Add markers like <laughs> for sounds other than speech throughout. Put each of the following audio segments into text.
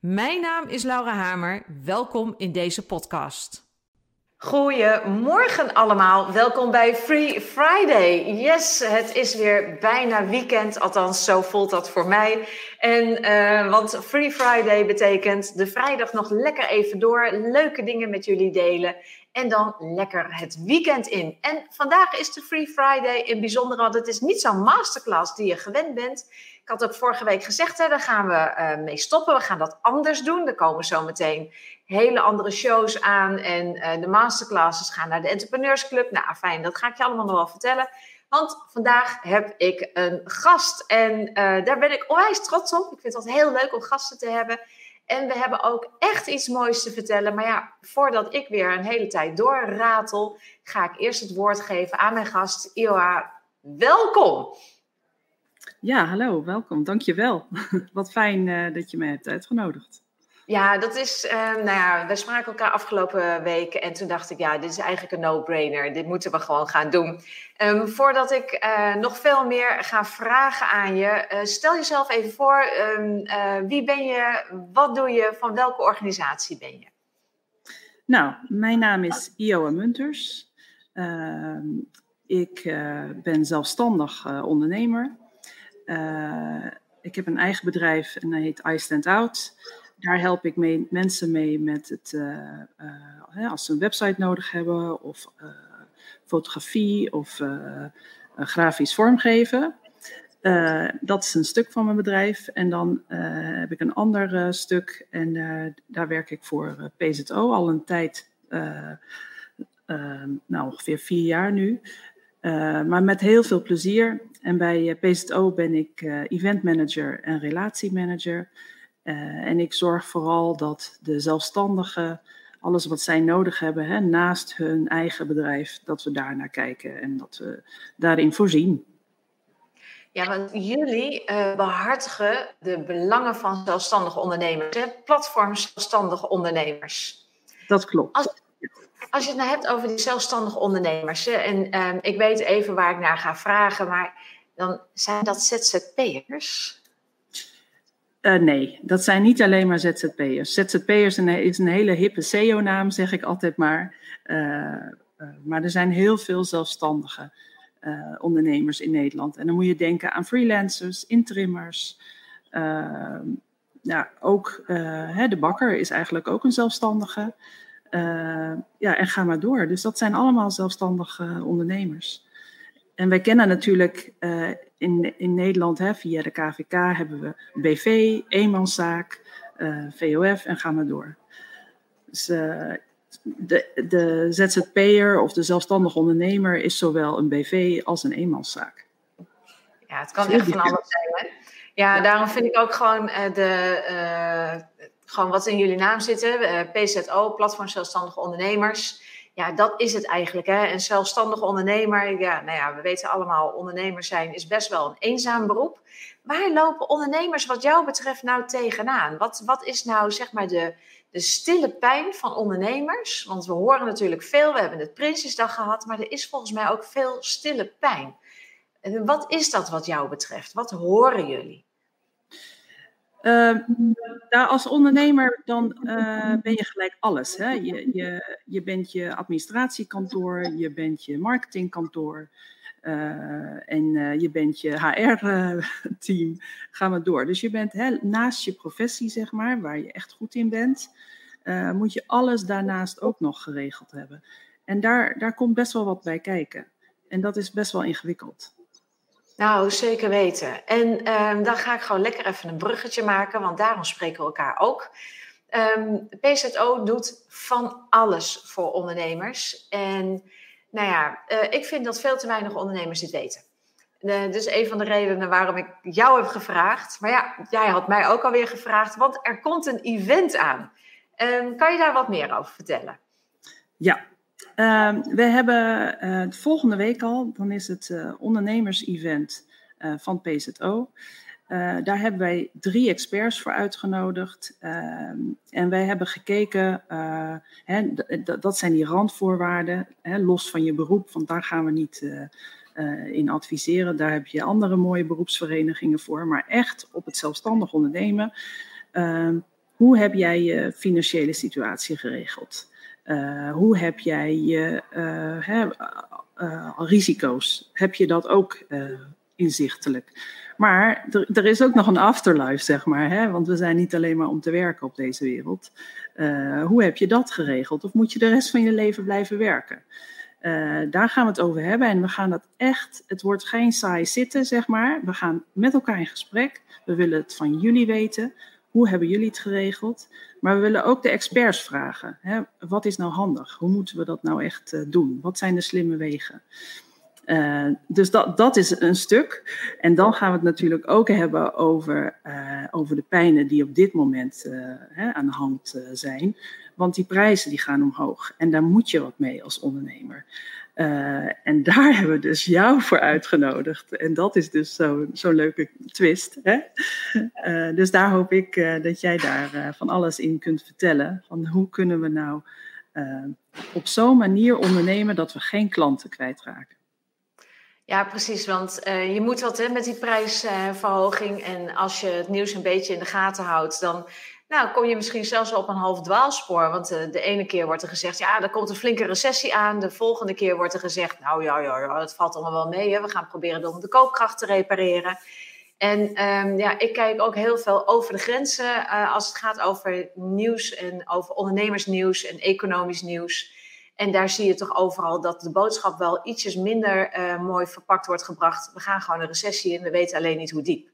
Mijn naam is Laura Hamer. Welkom in deze podcast. Goedemorgen allemaal. Welkom bij Free Friday. Yes, het is weer bijna weekend. Althans, zo voelt dat voor mij. En uh, want Free Friday betekent de vrijdag nog lekker even door. Leuke dingen met jullie delen. En dan lekker het weekend in. En vandaag is de Free Friday in bijzonder, want het is niet zo'n masterclass die je gewend bent. Ik had ook vorige week gezegd, hè, daar gaan we uh, mee stoppen. We gaan dat anders doen. Er komen zo meteen hele andere shows aan. En uh, de masterclasses gaan naar de Entrepreneurs Club. Nou, fijn, dat ga ik je allemaal nog wel vertellen. Want vandaag heb ik een gast. En uh, daar ben ik onwijs trots op. Ik vind het heel leuk om gasten te hebben. En we hebben ook echt iets moois te vertellen. Maar ja, voordat ik weer een hele tijd doorratel, ga ik eerst het woord geven aan mijn gast, Ioa. Welkom! Ja, hallo, welkom. Dankjewel. <laughs> Wat fijn uh, dat je me hebt uitgenodigd. Ja, dat is, uh, nou ja, we spraken elkaar afgelopen weken en toen dacht ik, ja, dit is eigenlijk een no-brainer. Dit moeten we gewoon gaan doen. Um, voordat ik uh, nog veel meer ga vragen aan je, uh, stel jezelf even voor. Um, wie ben je? Wat doe je? Van welke organisatie ben je? Nou, mijn naam is Ioa Munters. Ehm, ik ben zelfstandig ondernemer. ik heb een eigen bedrijf en dat heet I Stand Out daar help ik mee, mensen mee met het, uh, uh, als ze een website nodig hebben, of uh, fotografie of grafisch vormgeven. dat is een stuk van mijn bedrijf. En dan heb ik een ander stuk en daar werk ik voor PZO al een tijd, nou ongeveer vier jaar nu. maar met heel veel plezier. En bij PZO ben ik event manager en relatiemanager. Uh, en ik zorg vooral dat de zelfstandigen alles wat zij nodig hebben hè, naast hun eigen bedrijf, dat we daar naar kijken en dat we daarin voorzien. Ja, want jullie uh, behartigen de belangen van zelfstandige ondernemers, hè? platform zelfstandige ondernemers. Dat klopt. Als, als je het nou hebt over die zelfstandige ondernemers, hè, en um, ik weet even waar ik naar ga vragen, maar dan zijn dat ZZP'ers? Uh, nee, dat zijn niet alleen maar ZZP'ers. ZZP'ers is een hele hippe SEO-naam, zeg ik altijd maar. Uh, uh, maar er zijn heel veel zelfstandige ondernemers in Nederland. En dan moet je denken aan freelancers, interimmers. ja, ook hè, de bakker is eigenlijk ook een zelfstandige. ja, en ga maar door. Dus dat zijn allemaal zelfstandige ondernemers. En wij kennen natuurlijk in, in Nederland, hè, via de KVK, hebben we BV, eenmanszaak, uh, eh, VOF en ga maar door. Dus uh, de, de ZZP'er of de zelfstandig ondernemer is zowel een BV als een eenmanszaak. Ja, het kan echt van alles zijn. Hè? Ja, ja, daarom vind ik ook gewoon, uh, de, gewoon wat in jullie naam zitten, PZO, Platform Zelfstandige Ondernemers ja, dat is het eigenlijk. Hè? Een zelfstandig ondernemer, ja, nou ja, we weten allemaal, ondernemer zijn is best wel een eenzaam beroep. Waar lopen ondernemers wat jou betreft nou tegenaan? Wat, wat is nou zeg maar de, de stille pijn van ondernemers? Want we horen natuurlijk veel, we hebben het Prinsjesdag gehad, maar er is volgens mij ook veel stille pijn. Wat is dat wat jou betreft? Wat horen jullie? Uh, nou, als ondernemer dan uh, ben je gelijk alles. Hè? Je, je, je bent je administratiekantoor, je bent je marketingkantoor uh, en je bent je HR-team. Ga maar door. Dus je bent hè, naast je professie, zeg maar, waar je echt goed in bent, moet je alles daarnaast ook nog geregeld hebben. En daar, daar komt best wel wat bij kijken. En dat is best wel ingewikkeld. Nou, zeker weten. En um, dan ga ik gewoon lekker even een bruggetje maken, want daarom spreken we elkaar ook. Um, ehm, PZO doet van alles voor ondernemers. En nou ja, uh, ik vind dat veel te weinig ondernemers dit weten. Dus een van de redenen waarom ik jou heb gevraagd. Maar ja, jij had mij ook alweer gevraagd, want er komt een event aan. Um, kan je daar wat meer over vertellen? Ja, uh, we hebben uh, volgende week al, dan is het uh, ondernemers-event uh, van PZO. daar hebben wij drie experts voor uitgenodigd. Ehm, en wij hebben gekeken, hè, dat zijn die randvoorwaarden, hè, los van je beroep, want daar gaan we niet in adviseren. Daar heb je andere mooie beroepsverenigingen voor. Maar echt op het zelfstandig ondernemen. Ehm, hoe heb jij je financiële situatie geregeld? Uh, hoe heb jij je hè, uh, risico's? Heb je dat ook inzichtelijk? Maar er, er, is ook nog een afterlife, zeg maar. Hè? Want we zijn niet alleen maar om te werken op deze wereld. hoe heb je dat geregeld? Of moet je de rest van je leven blijven werken? daar gaan we het over hebben. En we gaan dat echt, het wordt geen saai zitten, zeg maar. We gaan met elkaar in gesprek. We willen het van jullie weten. Hoe hebben jullie het geregeld? Maar we willen ook de experts vragen. Hè? Wat is nou handig? Hoe moeten we dat nou echt uh, doen? Wat zijn de slimme wegen? Uh, dus dat, dat is een stuk. En dan gaan we het natuurlijk ook hebben over, uh, over de pijnen die op dit moment hè, aan de hand zijn. Want die prijzen die gaan omhoog. En daar moet je wat mee als ondernemer. Uh, en daar <laughs> hebben we dus jou voor uitgenodigd. En dat is dus zo'n zo leuke twist. Hè? Uh, dus daar hoop ik uh, dat jij daar van alles in kunt vertellen. Van hoe kunnen we nou op zo'n manier ondernemen dat we geen klanten kwijtraken. Ja, precies. Want je moet wat hè, met die prijsverhoging. en als je het nieuws een beetje in de gaten houdt, dan nou, kom je misschien zelfs op een half dwaalspoor. Want uh, de ene keer wordt er gezegd, ja, er komt een flinke recessie aan. De volgende keer wordt er gezegd, nou ja, ja, ja het valt allemaal wel mee. Hè. We gaan proberen om de koopkracht te repareren. En um, ja, ik kijk ook heel veel over de grenzen uh, als het gaat over nieuws en over ondernemersnieuws en economisch nieuws. En daar zie je toch overal dat de boodschap wel ietsjes minder uh, mooi verpakt wordt gebracht. We gaan gewoon een recessie in, we weten alleen niet hoe diep.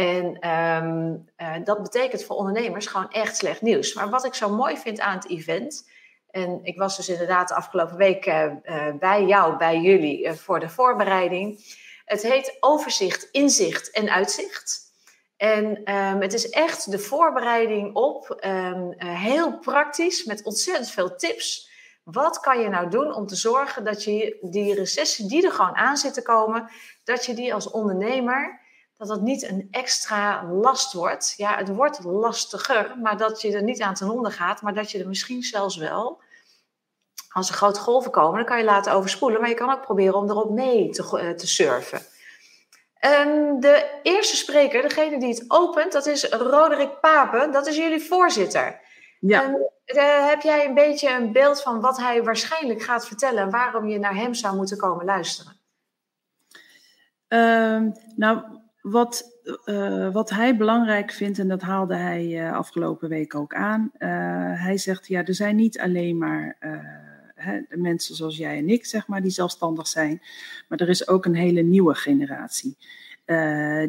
En um, uh, dat betekent voor ondernemers gewoon echt slecht nieuws. Maar wat ik zo mooi vind aan het event. En ik was dus inderdaad de afgelopen week uh, uh, bij jou, bij jullie, voor de voorbereiding. Het heet Overzicht, Inzicht en Uitzicht. En um, het is echt de voorbereiding op, um, heel praktisch, met ontzettend veel tips. Wat kan je nou doen om te zorgen dat je die recessie die er gewoon aan zit te komen, dat je die als ondernemer dat het niet een extra last wordt. Ja, het wordt lastiger, maar dat je er niet aan ten onder gaat, maar dat je er misschien zelfs wel, als er grote golven komen, dan kan je laten overspoelen, maar je kan ook proberen om erop mee te, uh, te surfen. En de eerste spreker, degene die het opent, dat is Roderick Papen, dat is jullie voorzitter. Ja. En, uh, heb jij een beetje een beeld van wat hij waarschijnlijk gaat vertellen en waarom je naar hem zou moeten komen luisteren? Uh, nou, wat, uh, wat hij belangrijk vindt, en dat haalde hij uh, afgelopen week ook aan. Uh, hij zegt, ja, er zijn niet alleen maar hè, mensen zoals jij en ik, zeg maar, die zelfstandig zijn. Maar er is ook een hele nieuwe generatie.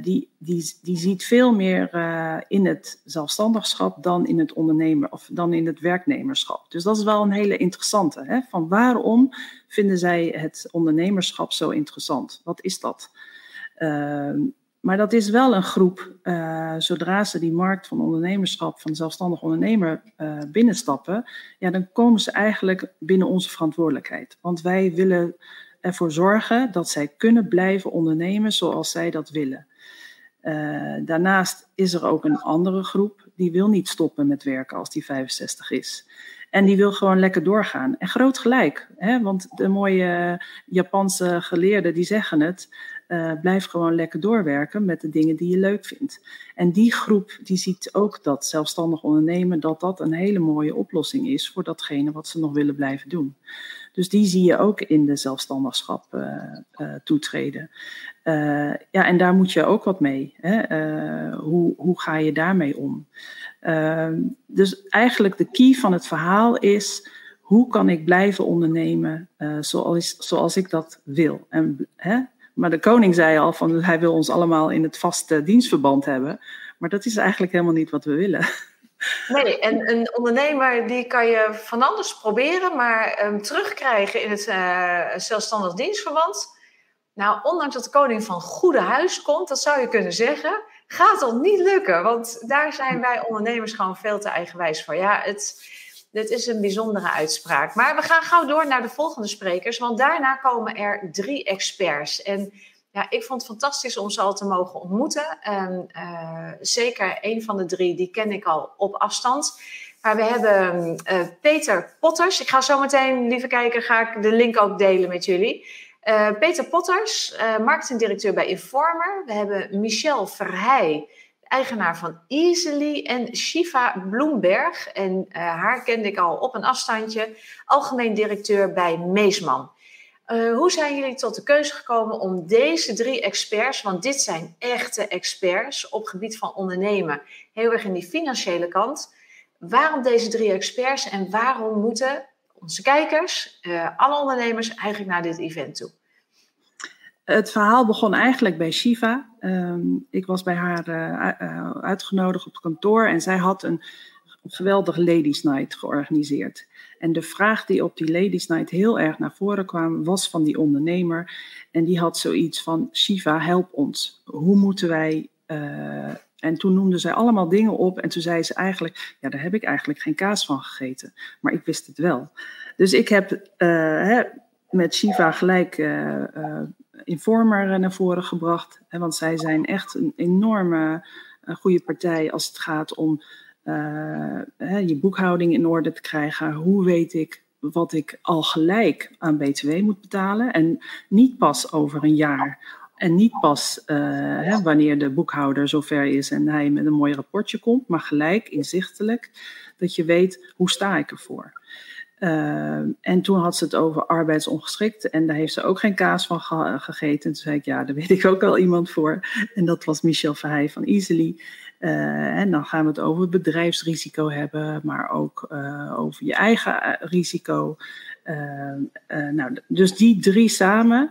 die, die, die ziet veel meer in het zelfstandigschap dan in het ondernemer of dan in het werknemerschap. Dus dat is wel een hele interessante. Hè? Van waarom vinden zij het ondernemerschap zo interessant? Wat is dat? Uh, maar dat is wel een groep, uh, zodra ze die markt van ondernemerschap, van zelfstandig ondernemer uh, binnenstappen, ja, dan komen ze eigenlijk binnen onze verantwoordelijkheid. Want wij willen ervoor zorgen dat zij kunnen blijven ondernemen zoals zij dat willen. Uh, daarnaast is er ook een andere groep die wil niet stoppen met werken als die 65 is. En die wil gewoon lekker doorgaan. En groot gelijk, hè? want de mooie Japanse geleerden die zeggen het. Uh, blijf gewoon lekker doorwerken met de dingen die je leuk vindt. En die groep die ziet ook dat zelfstandig ondernemen, dat dat een hele mooie oplossing is voor datgene wat ze nog willen blijven doen. Dus die zie je ook in de zelfstandigschap uh, uh, toetreden. ja, en daar moet je ook wat mee. Hè? hoe, hoe ga je daarmee om? Ehm, dus eigenlijk de key van het verhaal is hoe kan ik blijven ondernemen zoals, zoals ik dat wil. En, hè? Maar de koning zei al van hij wil ons allemaal in het vaste dienstverband hebben. Maar dat is eigenlijk helemaal niet wat we willen. Nee, en een ondernemer die kan je van alles proberen, maar terugkrijgen in het uh, zelfstandig dienstverband. Nou, ondanks dat de koning van goede huis komt, dat zou je kunnen zeggen, gaat dat niet lukken. Want daar zijn wij ondernemers gewoon veel te eigenwijs voor. Ja, het, Dit is een bijzondere uitspraak. Maar we gaan gauw door naar de volgende sprekers, want daarna komen er drie experts. En ja, ik vond het fantastisch om ze al te mogen ontmoeten. Uh, zeker een van de drie, die ken ik al op afstand. Maar we hebben uh, Peter Potters. Ik ga zo meteen, lieve kijker, ga ik de link ook delen met jullie. Uh, Peter Potters, marketingdirecteur bij Informer. We hebben Michel Verheij, eigenaar van Easily. En Shiva Bloemberg, en haar kende ik al op een afstandje, algemeen directeur bij Meesman. Uh, hoe zijn jullie tot de keuze gekomen om deze drie experts, want dit zijn echte experts op gebied van ondernemen, heel erg in die financiële kant. Waarom deze drie experts en waarom moeten onze kijkers, uh, alle ondernemers, eigenlijk naar dit event toe? Het verhaal begon eigenlijk bij Shiva. Um, ik was bij haar uh, uitgenodigd op het kantoor en zij had een geweldig Ladies Night georganiseerd. En de vraag die op die Ladies Night heel erg naar voren kwam, was van die ondernemer. En die had zoiets van: Shiva, help ons. Hoe moeten wij. Uh, en toen noemde zij allemaal dingen op. En toen zei ze eigenlijk: Ja, daar heb ik eigenlijk geen kaas van gegeten. Maar ik wist het wel. Dus ik heb hè, met Shiva gelijk uh, Informer naar voren gebracht. Hè, want zij zijn echt een enorme goede partij als het gaat om uh, je boekhouding in orde te krijgen. Hoe weet ik wat ik al gelijk aan BTW moet betalen en niet pas over een jaar. En niet pas hè, wanneer de boekhouder zover is en hij met een mooi rapportje komt, maar gelijk inzichtelijk dat je weet hoe sta ik ervoor. Uh, en toen had ze het over arbeidsongeschikt en daar heeft ze ook geen kaas van gegeten. En toen zei ik, ja, daar weet ik ook wel iemand voor. En dat was Michel Verheij van Easily. Uh, en dan gaan we het over het bedrijfsrisico hebben, maar ook uh, over je eigen eh, risico. nou, dus die drie samen.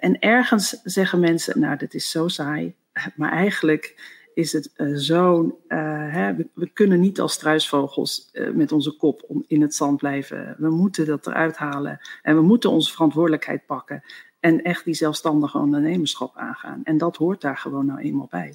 en ergens zeggen mensen, nou, dit is zo saai. Maar eigenlijk is het zo'n. we, we, kunnen niet als struisvogels met onze kop om in het zand blijven. We moeten dat eruit halen. En we moeten onze verantwoordelijkheid pakken. En echt die zelfstandige ondernemerschap aangaan. En dat hoort daar gewoon nou eenmaal bij.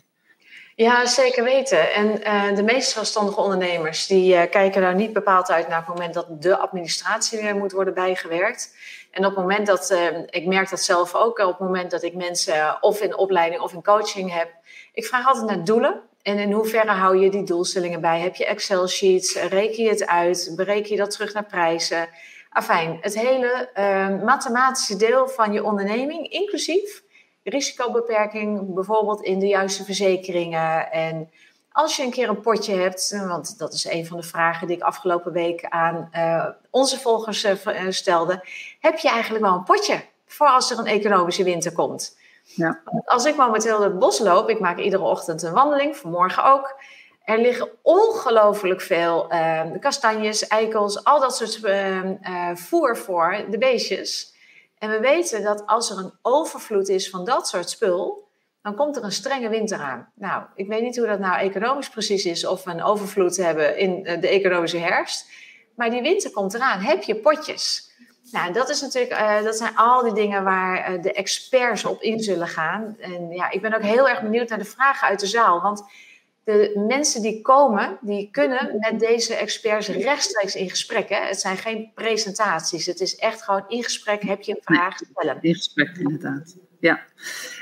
Ja, zeker weten. En uh, de meeste zelfstandige ondernemers die uh, kijken daar niet bepaald uit naar het moment dat de administratie weer moet worden bijgewerkt. En op het moment dat, uh, ik merk dat zelf ook, op het moment dat ik mensen of in opleiding of in coaching heb, ik vraag altijd naar doelen. En in hoeverre hou je die doelstellingen bij? Heb je Excel-sheets? Reken je het uit? Bereken je dat terug naar prijzen? Afijn, het hele mathematische deel van je onderneming, inclusief risicobeperking, bijvoorbeeld in de juiste verzekeringen. En als je een keer een potje hebt, want dat is een van de vragen die ik afgelopen week aan uh, onze volgers uh, stelde, heb je eigenlijk wel een potje voor als er een economische winter komt? Ja. Als ik momenteel door het bos loop, ik maak iedere ochtend een wandeling, vanmorgen ook. Er liggen ongelooflijk veel uh, kastanjes, eikels, al dat soort voer voor de beestjes. En we weten dat als er een overvloed is van dat soort spul, dan komt er een strenge winter aan. Nou, ik weet niet hoe dat nou economisch precies is, of we een overvloed hebben in eh, de economische herfst. Maar die winter komt eraan. Heb je potjes? Nou, dat, is natuurlijk, uh, dat zijn al die dingen waar uh, de experts op in zullen gaan. En ja, ik ben ook heel erg benieuwd naar de vragen uit de zaal. Want de mensen die komen, die kunnen met deze experts rechtstreeks in gesprek. Hè? Het zijn geen presentaties. Het is echt gewoon in gesprek. Heb je een vraag, stellen. In gesprek, inderdaad. Ja.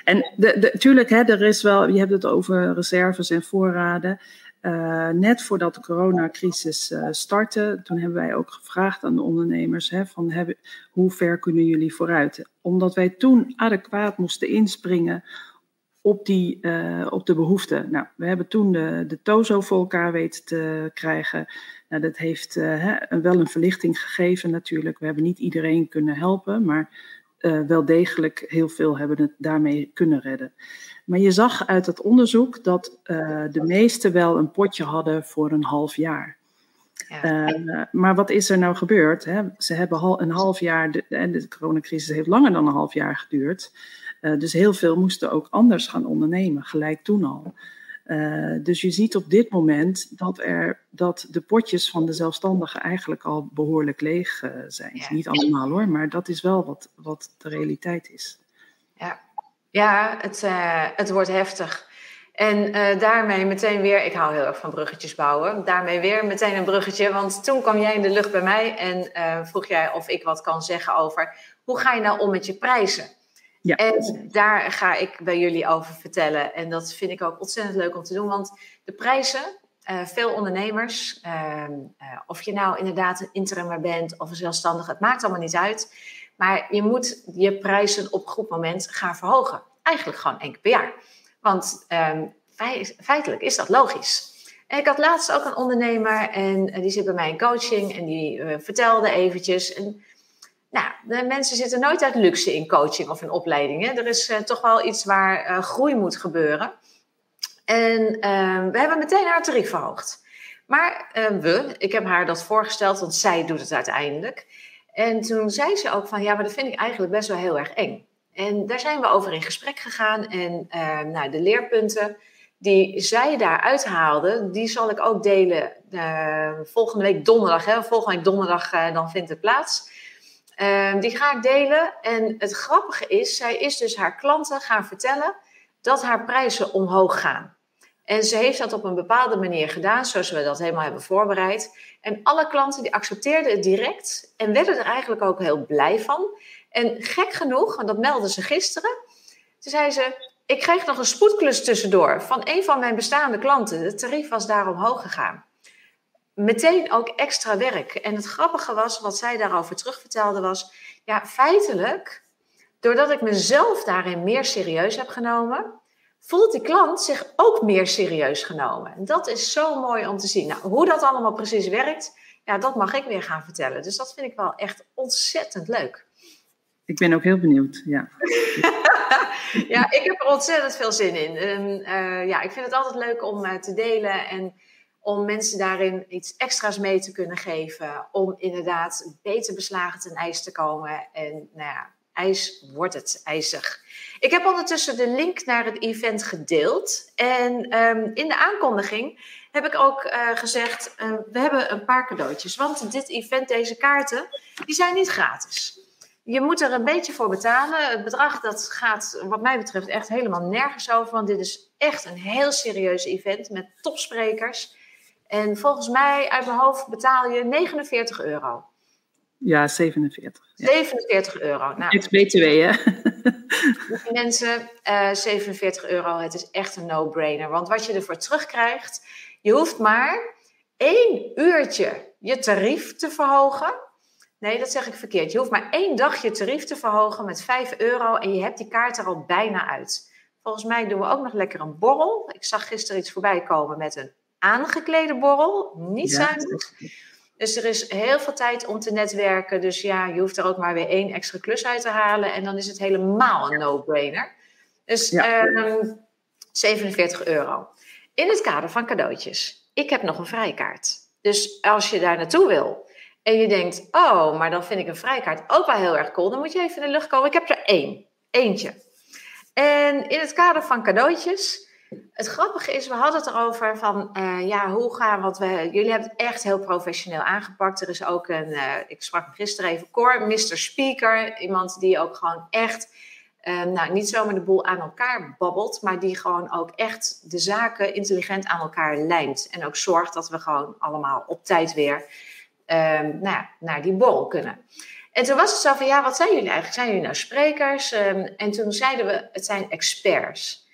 En natuurlijk, hè, er is wel, je hebt het over reserves en voorraden. Uh, net voordat de coronacrisis uh, startte, toen hebben wij ook gevraagd aan de ondernemers: hè, van, hebben, hoe ver kunnen jullie vooruit? Omdat wij toen adequaat moesten inspringen op, die, uh, op de behoeften. Nou, we hebben toen de, de TOZO voor elkaar weten te krijgen. Nou, dat heeft uh, hè, wel een verlichting gegeven natuurlijk. We hebben niet iedereen kunnen helpen, maar uh, wel degelijk heel veel hebben het daarmee kunnen redden. Maar je zag uit het onderzoek dat de meesten wel een potje hadden voor een half jaar. Ja. maar wat is er nou gebeurd? Hè? Ze hebben een half jaar, de, de coronacrisis heeft langer dan een half jaar geduurd. Uh, dus heel veel moesten ook anders gaan ondernemen, gelijk toen al. Uh, dus je ziet op dit moment dat, er, dat de potjes van de zelfstandigen eigenlijk al behoorlijk leeg uh, zijn. Ja. Niet allemaal hoor, maar dat is wel wat, wat de realiteit is. Ja, ja het, het wordt heftig. En daarmee meteen weer, ik hou heel erg van bruggetjes bouwen, daarmee weer meteen een bruggetje. Want toen kwam jij in de lucht bij mij en vroeg jij of ik wat kan zeggen over hoe ga je nou om met je prijzen? Ja. En daar ga ik bij jullie over vertellen. En dat vind ik ook ontzettend leuk om te doen, want de prijzen, uh, veel ondernemers, ehm, of je nou inderdaad een interimmer bent of een zelfstandige, het maakt allemaal niet uit. Maar je moet je prijzen op goed moment gaan verhogen. Eigenlijk gewoon één keer per jaar. Want um, feitelijk is dat logisch. En ik had laatst ook een ondernemer en die zit bij mij in coaching en die vertelde eventjes. En, nou, de mensen zitten nooit uit luxe in coaching of in opleidingen. Er is uh, toch wel iets waar uh, groei moet gebeuren. En ehm, we hebben meteen haar tarief verhoogd. Maar we, ik heb haar dat voorgesteld, want zij doet het uiteindelijk. En toen zei ze ook van, ja, maar dat vind ik eigenlijk best wel heel erg eng. En daar zijn we over in gesprek gegaan. En uh, nou, de leerpunten die zij daar uithaalde, die zal ik ook delen volgende week donderdag. Hè? Volgende week donderdag dan vindt het plaats. Ehm, die ga ik delen. En het grappige is, zij is dus haar klanten gaan vertellen dat haar prijzen omhoog gaan. En ze heeft dat op een bepaalde manier gedaan, zoals we dat helemaal hebben voorbereid. En alle klanten die accepteerden het direct en werden er eigenlijk ook heel blij van. En gek genoeg, want dat meldde ze gisteren, toen zei ze, ik kreeg nog een spoedklus tussendoor van een van mijn bestaande klanten. Het tarief was daar omhoog gegaan. Meteen ook extra werk. En het grappige was, wat zij daarover terugvertelde, was, ja, feitelijk, doordat ik mezelf daarin meer serieus heb genomen, voelt die klant zich ook meer serieus genomen. En dat is zo mooi om te zien. Nou, hoe dat allemaal precies werkt, ja, dat mag ik weer gaan vertellen. Dus dat vind ik wel echt ontzettend leuk. Ik ben ook heel benieuwd, ja. <laughs> ja, ik heb er ontzettend veel zin in. En, uh, ja, ik vind het altijd leuk om uh, te delen en om mensen daarin iets extra's mee te kunnen geven. Om inderdaad beter beslagen ten ijs te komen. En nou ja, ijs wordt het ijzig. Ik heb ondertussen de link naar het event gedeeld. En um, in de aankondiging heb ik ook uh, gezegd, uh, we hebben een paar cadeautjes. Want dit event, deze kaarten, die zijn niet gratis. Je moet er een beetje voor betalen. Het bedrag dat gaat wat mij betreft echt helemaal nergens over. Want dit is echt een heel serieus event met topsprekers. En volgens mij uit mijn hoofd betaal je 49 euro. Ja, 47. 47 euro. Nou, Ex-BTW, hè? Mensen, uh, eh, 47 euro, het is echt een no-brainer. Want wat je ervoor terugkrijgt, je hoeft maar één uurtje je tarief te verhogen. Nee, dat zeg ik verkeerd. Je hoeft maar één dag je tarief te verhogen met 5 euro en je hebt die kaart er al bijna uit. Volgens mij doen we ook nog lekker een borrel. Ik zag gisteren iets voorbij komen met een aangeklede borrel. Niet ja, zuinig. Dus er is heel veel tijd om te netwerken. Dus ja, je hoeft er ook maar weer één extra klus uit te halen. En dan is het helemaal een no-brainer. Dus ja. um, ehm, 47 euro. In het kader van cadeautjes. Ik heb nog een vrijkaart. Dus als je daar naartoe wil en je denkt, oh, maar dan vind ik een vrijkaart ook wel heel erg cool. Dan moet je even in de lucht komen. Ik heb er één. Eentje. En in het kader van cadeautjes het grappige is, we hadden het erover van, uh, ja, hoe gaan, want we, jullie hebben het echt heel professioneel aangepakt. Er is ook een, uh, ik sprak gisteren even, Cor, Mr. Speaker, iemand die ook gewoon echt, uh, nou, niet zomaar de boel aan elkaar babbelt, maar die gewoon ook echt de zaken intelligent aan elkaar lijmt. En ook zorgt dat we gewoon allemaal op tijd weer nou ja, naar die borrel kunnen. En toen was het zo van, ja, wat zijn jullie eigenlijk? Zijn jullie nou sprekers? Um, en toen zeiden we, het zijn experts.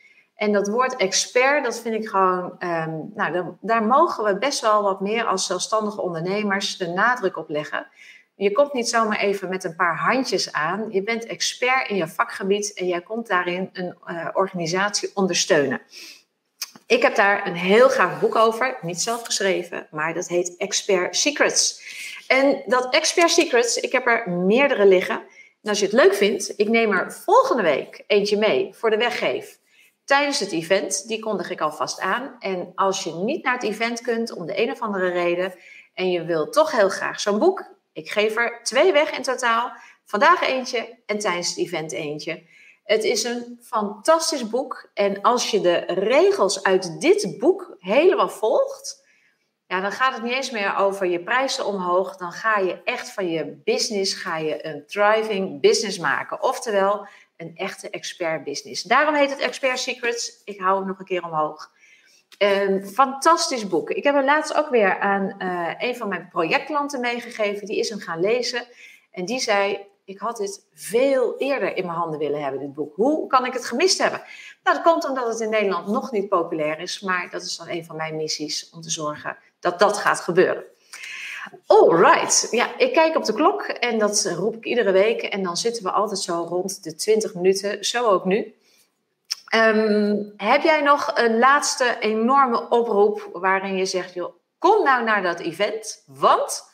En dat woord expert, dat vind ik gewoon, um, nou, daar, daar, mogen we best wel wat meer als zelfstandige ondernemers de nadruk op leggen. Je komt niet zomaar even met een paar handjes aan. Je bent expert in je vakgebied en jij komt daarin een uh, organisatie ondersteunen. Ik heb daar een heel gaaf boek over, niet zelf geschreven, maar dat heet Expert Secrets. En dat Expert Secrets, ik heb er meerdere liggen. En als je het leuk vindt, ik neem er volgende week eentje mee voor de weggeef tijdens het event. Die kondig ik alvast aan. En als je niet naar het event kunt om de een of andere reden en je wilt toch heel graag zo'n boek, ik geef er twee weg in totaal. Vandaag eentje en tijdens het event eentje. Het is een fantastisch boek. En als je de regels uit dit boek helemaal volgt, ja, dan gaat het niet eens meer over je prijzen omhoog. Dan ga je echt van je business ga je een thriving business maken. Oftewel, een echte expert business. Daarom heet het Expert Secrets. Ik hou hem nog een keer omhoog. Een fantastisch boek. Ik heb hem laatst ook weer aan uh, een van mijn projectklanten meegegeven. Die is hem gaan lezen. En die zei: Ik had dit veel eerder in mijn handen willen hebben, dit boek. Hoe kan ik het gemist hebben? Nou, dat komt omdat het in Nederland nog niet populair is. Maar dat is dan een van mijn missies om te zorgen dat dat gaat gebeuren. Alright. Ja, ik kijk op de klok en dat roep ik iedere week. En dan zitten we altijd zo rond de 20 minuten. Zo ook nu. Ehm, heb jij nog een laatste enorme oproep waarin je zegt: kom nou naar dat event, want.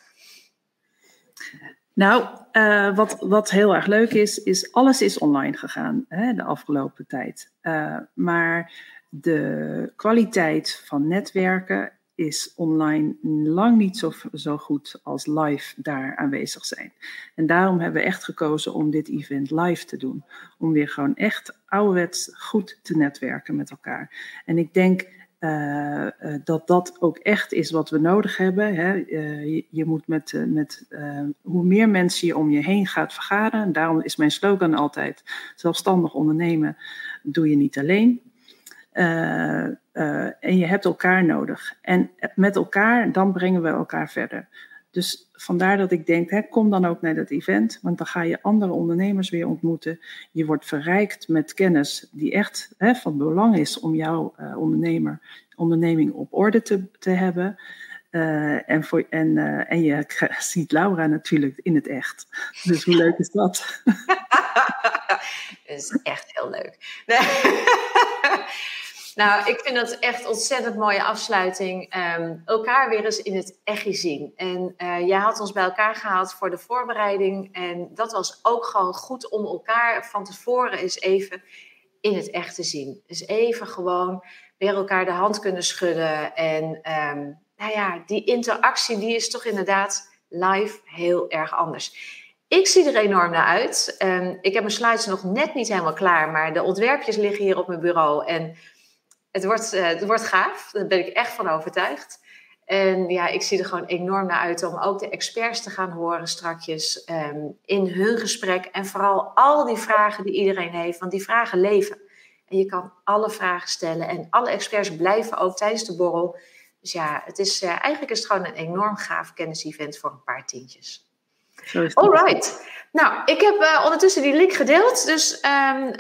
Nou, uh, wat, wat heel erg leuk is, is alles is online gegaan hè, de afgelopen tijd. Uh, maar de kwaliteit van netwerken is online lang niet zo, zo goed als live daar aanwezig zijn. En daarom hebben we echt gekozen om dit event live te doen. Om weer gewoon echt ouderwets goed te netwerken met elkaar. En ik denk uh, uh, dat dat ook echt is wat we nodig hebben. Hè. Uh, je, je, moet met, met hoe meer mensen je om je heen gaat vergaren. En daarom is mijn slogan altijd: zelfstandig ondernemen doe je niet alleen. Uh, uh, en je hebt elkaar nodig. En met elkaar, dan brengen we elkaar verder. Dus vandaar dat ik denk, hè, kom dan ook naar dat event, want dan ga je andere ondernemers weer ontmoeten. Je wordt verrijkt met kennis die echt hè, van belang is om jouw uh, ondernemer, onderneming op orde te, te hebben. En, voor, en, en je <laughs> ziet Laura natuurlijk in het echt. Dus hoe leuk is dat? <laughs> dat is echt heel leuk. Nee. <laughs> Nou, ik vind dat echt ontzettend mooie afsluiting. Um, elkaar weer eens in het echt zien. En uh, jij had ons bij elkaar gehaald voor de voorbereiding. En dat was ook gewoon goed om elkaar van tevoren eens even in het echt te zien. Dus even gewoon weer elkaar de hand kunnen schudden. En um, nou ja, die interactie die is toch inderdaad live heel erg anders. Ik zie er enorm naar uit. Um, ik heb mijn slides nog net niet helemaal klaar, maar de ontwerpjes liggen hier op mijn bureau. En het wordt, uh, het wordt gaaf, daar ben ik echt van overtuigd. En ja, ik zie er gewoon enorm naar uit om ook de experts te gaan horen strakjes um, in hun gesprek. En vooral al die vragen die iedereen heeft, want die vragen leven. En je kan alle vragen stellen en alle experts blijven ook tijdens de borrel. Dus ja, het is, uh, eigenlijk is het gewoon een enorm gaaf kennisevent voor een paar tientjes. Alright. Nou, ik heb uh, ondertussen die link gedeeld. Dus um,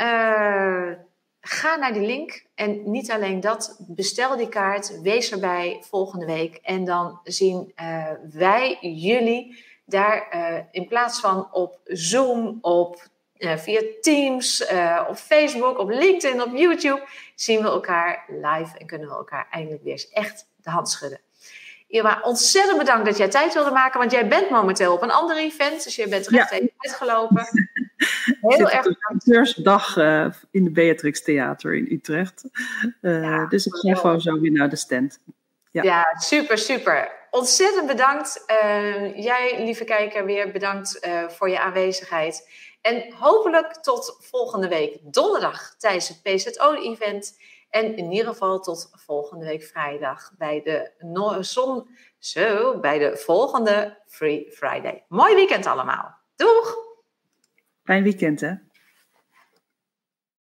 Ga naar die link en niet alleen dat, bestel die kaart, wees erbij volgende week en dan zien uh, wij jullie daar uh, in plaats van op Zoom, op uh, via Teams, op Facebook, op LinkedIn, op YouTube, zien we elkaar live en kunnen we elkaar eindelijk weer eens echt de hand schudden. Irma, ontzettend bedankt dat jij tijd wilde maken, want jij bent momenteel op een ander event, dus je bent recht ja. even uitgelopen. Heel erg acteursdag uh, in de Beatrix Theater in Utrecht. Uh, ja, dus ik ga gewoon zo weer naar de stand. Ja, ja super, super. Ontzettend bedankt. Uh, jij, lieve kijker, weer bedankt voor je aanwezigheid. En hopelijk tot volgende week donderdag tijdens het PZO-event. En in ieder geval tot volgende week vrijdag bij de no zon, zo, bij de volgende Free Friday. Mooi weekend allemaal. Doeg! Fijn weekend, hè?